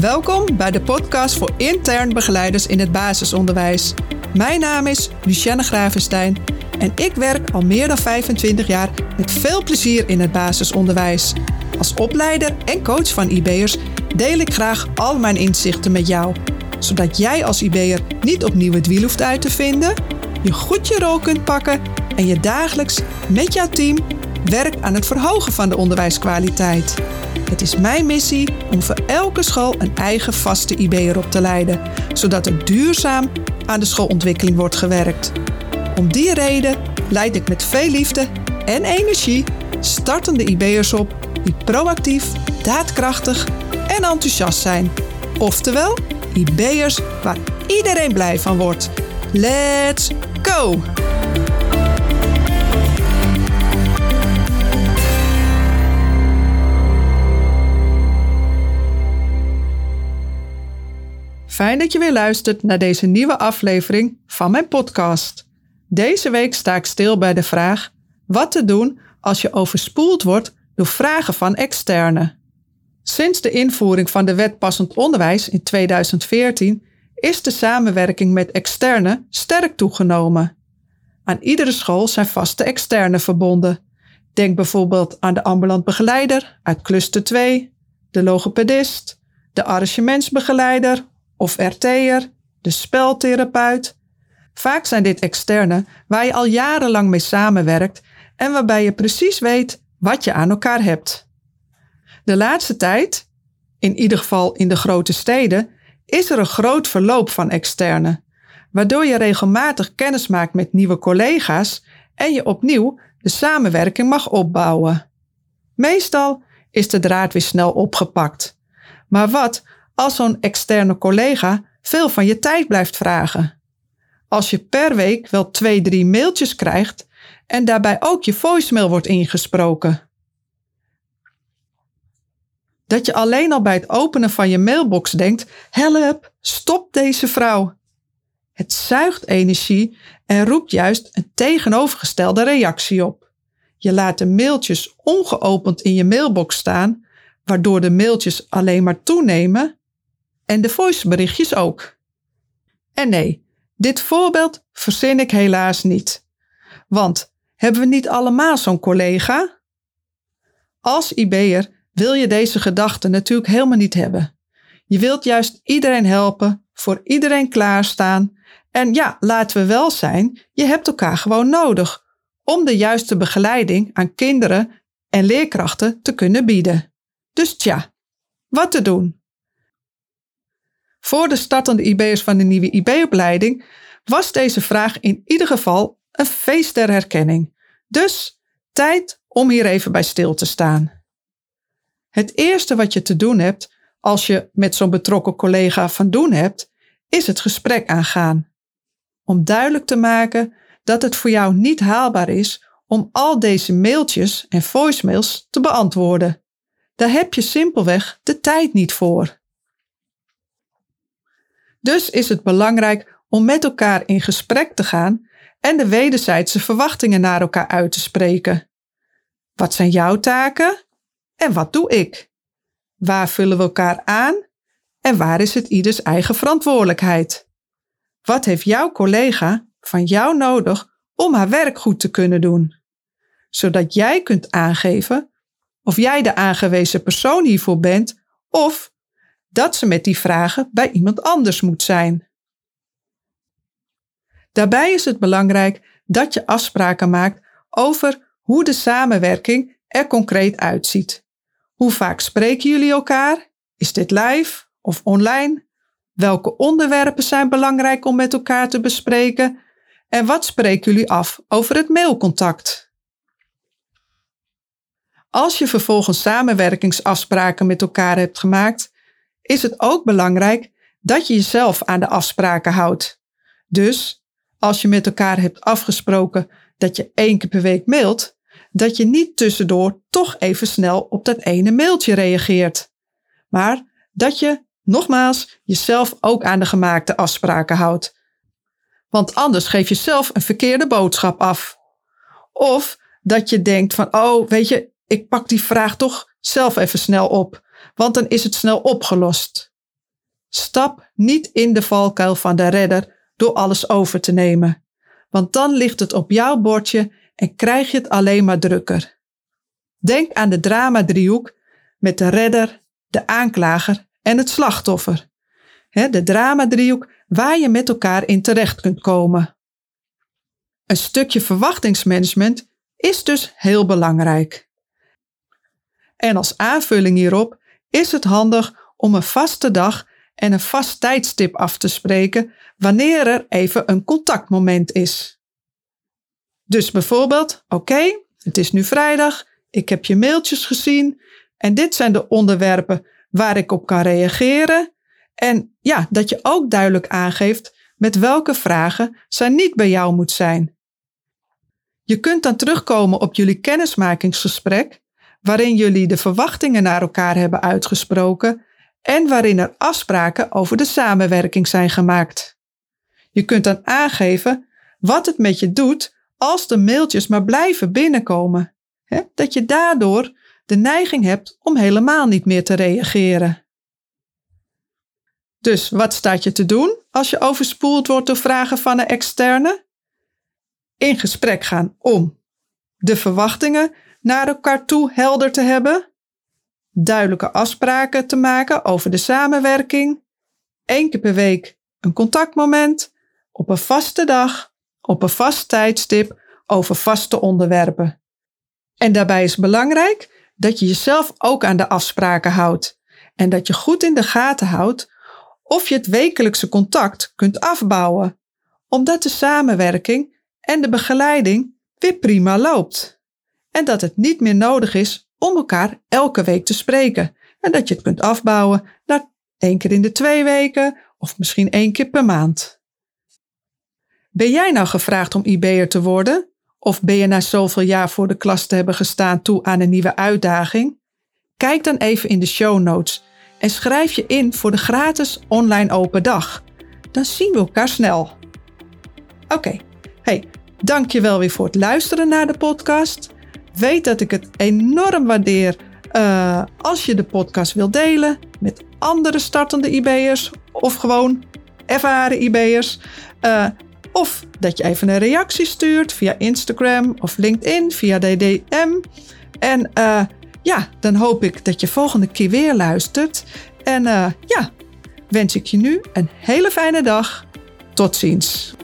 Welkom bij de podcast voor intern begeleiders in het basisonderwijs. Mijn naam is Lucienne Gravenstein en ik werk al meer dan 25 jaar met veel plezier in het basisonderwijs. Als opleider en coach van IB'ers deel ik graag al mijn inzichten met jou, zodat jij als IB'er niet opnieuw het wiel hoeft uit te vinden, je goed je rol kunt pakken en je dagelijks met jouw team werkt aan het verhogen van de onderwijskwaliteit. Het is mijn missie om voor elke school een eigen vaste IB'er op te leiden, zodat er duurzaam aan de schoolontwikkeling wordt gewerkt. Om die reden leid ik met veel liefde en energie startende IB'ers op die proactief, daadkrachtig en enthousiast zijn. Oftewel, IB'ers waar iedereen blij van wordt. Let's go! Fijn dat je weer luistert naar deze nieuwe aflevering van mijn podcast. Deze week sta ik stil bij de vraag: wat te doen als je overspoeld wordt door vragen van externe. Sinds de invoering van de wet passend onderwijs in 2014 is de samenwerking met externe sterk toegenomen. Aan iedere school zijn vaste externe verbonden. Denk bijvoorbeeld aan de ambulant begeleider uit cluster 2, de logopedist, de arrangementsbegeleider of RT'er, de speltherapeut. Vaak zijn dit externe waar je al jarenlang mee samenwerkt en waarbij je precies weet wat je aan elkaar hebt. De laatste tijd, in ieder geval in de grote steden, is er een groot verloop van externe, waardoor je regelmatig kennis maakt met nieuwe collega's en je opnieuw de samenwerking mag opbouwen. Meestal is de draad weer snel opgepakt. Maar wat als zo'n externe collega veel van je tijd blijft vragen? Als je per week wel twee, drie mailtjes krijgt en daarbij ook je voicemail wordt ingesproken. Dat je alleen al bij het openen van je mailbox denkt: help, stop deze vrouw. Het zuigt energie en roept juist een tegenovergestelde reactie op. Je laat de mailtjes ongeopend in je mailbox staan, waardoor de mailtjes alleen maar toenemen en de voiceberichtjes ook. En nee, dit voorbeeld verzin ik helaas niet. Want hebben we niet allemaal zo'n collega? Als IB'er wil je deze gedachten natuurlijk helemaal niet hebben. Je wilt juist iedereen helpen, voor iedereen klaarstaan. En ja, laten we wel zijn, je hebt elkaar gewoon nodig om de juiste begeleiding aan kinderen en leerkrachten te kunnen bieden. Dus tja, wat te doen? Voor de startende IB'ers van de nieuwe IB-opleiding was deze vraag in ieder geval een feest der herkenning. Dus tijd om hier even bij stil te staan. Het eerste wat je te doen hebt als je met zo'n betrokken collega van doen hebt, is het gesprek aangaan. Om duidelijk te maken dat het voor jou niet haalbaar is om al deze mailtjes en voicemails te beantwoorden. Daar heb je simpelweg de tijd niet voor. Dus is het belangrijk om met elkaar in gesprek te gaan en de wederzijdse verwachtingen naar elkaar uit te spreken. Wat zijn jouw taken en wat doe ik? Waar vullen we elkaar aan en waar is het ieders eigen verantwoordelijkheid? Wat heeft jouw collega van jou nodig om haar werk goed te kunnen doen? Zodat jij kunt aangeven of jij de aangewezen persoon hiervoor bent of dat ze met die vragen bij iemand anders moet zijn. Daarbij is het belangrijk dat je afspraken maakt over hoe de samenwerking er concreet uitziet. Hoe vaak spreken jullie elkaar? Is dit live of online? Welke onderwerpen zijn belangrijk om met elkaar te bespreken? En wat spreken jullie af over het mailcontact? Als je vervolgens samenwerkingsafspraken met elkaar hebt gemaakt, is het ook belangrijk dat je jezelf aan de afspraken houdt. Dus als je met elkaar hebt afgesproken dat je één keer per week mailt, dat je niet tussendoor toch even snel op dat ene mailtje reageert. Maar dat je, nogmaals, jezelf ook aan de gemaakte afspraken houdt. Want anders geef je zelf een verkeerde boodschap af. Of dat je denkt van, oh, weet je, ik pak die vraag toch zelf even snel op, want dan is het snel opgelost. Stap niet in de valkuil van de redder door alles over te nemen, want dan ligt het op jouw bordje en krijg je het alleen maar drukker. Denk aan de drama-driehoek met de redder, de aanklager en het slachtoffer. de drama-driehoek waar je met elkaar in terecht kunt komen. Een stukje verwachtingsmanagement is dus heel belangrijk. En als aanvulling hierop is het handig om een vaste dag en een vast tijdstip af te spreken wanneer er even een contactmoment is. Dus bijvoorbeeld, oké, het is nu vrijdag, ik heb je mailtjes gezien en dit zijn de onderwerpen waar ik op kan reageren. En ja, dat je ook duidelijk aangeeft met welke vragen zij niet bij jou moet zijn. Je kunt dan terugkomen op jullie kennismakingsgesprek, waarin jullie de verwachtingen naar elkaar hebben uitgesproken en waarin er afspraken over de samenwerking zijn gemaakt. Je kunt dan aangeven wat het met je doet als de mailtjes maar blijven binnenkomen. Dat je daardoor de neiging hebt om helemaal niet meer te reageren. Dus wat staat je te doen als je overspoeld wordt door vragen van een externe? In gesprek gaan om de verwachtingen naar elkaar toe helder te hebben, duidelijke afspraken te maken over de samenwerking, één keer per week een contactmoment, op een vaste dag, op een vast tijdstip over vaste onderwerpen. En daarbij is belangrijk dat je jezelf ook aan de afspraken houdt en dat je goed in de gaten houdt of je het wekelijkse contact kunt afbouwen, omdat de samenwerking en de begeleiding weer prima loopt. En dat het niet meer nodig is om elkaar elke week te spreken en dat je het kunt afbouwen naar één keer in de twee weken of misschien één keer per maand. Ben jij nou gevraagd om IB'er te worden? Of ben je na zoveel jaar voor de klas te hebben gestaan toe aan een nieuwe uitdaging? Kijk dan even in de show notes en schrijf je in voor de gratis online open dag. Dan zien we elkaar snel. Oké, hey, dank je wel weer voor het luisteren naar de podcast. Weet dat ik het enorm waardeer uh, als je de podcast wilt delen met andere startende IB'ers of gewoon ervaren IB'ers. Uh, of dat je even een reactie stuurt via Instagram of LinkedIn via DDM. En uh, ja, dan hoop ik dat je volgende keer weer luistert. En ja, wens ik je nu een hele fijne dag. Tot ziens.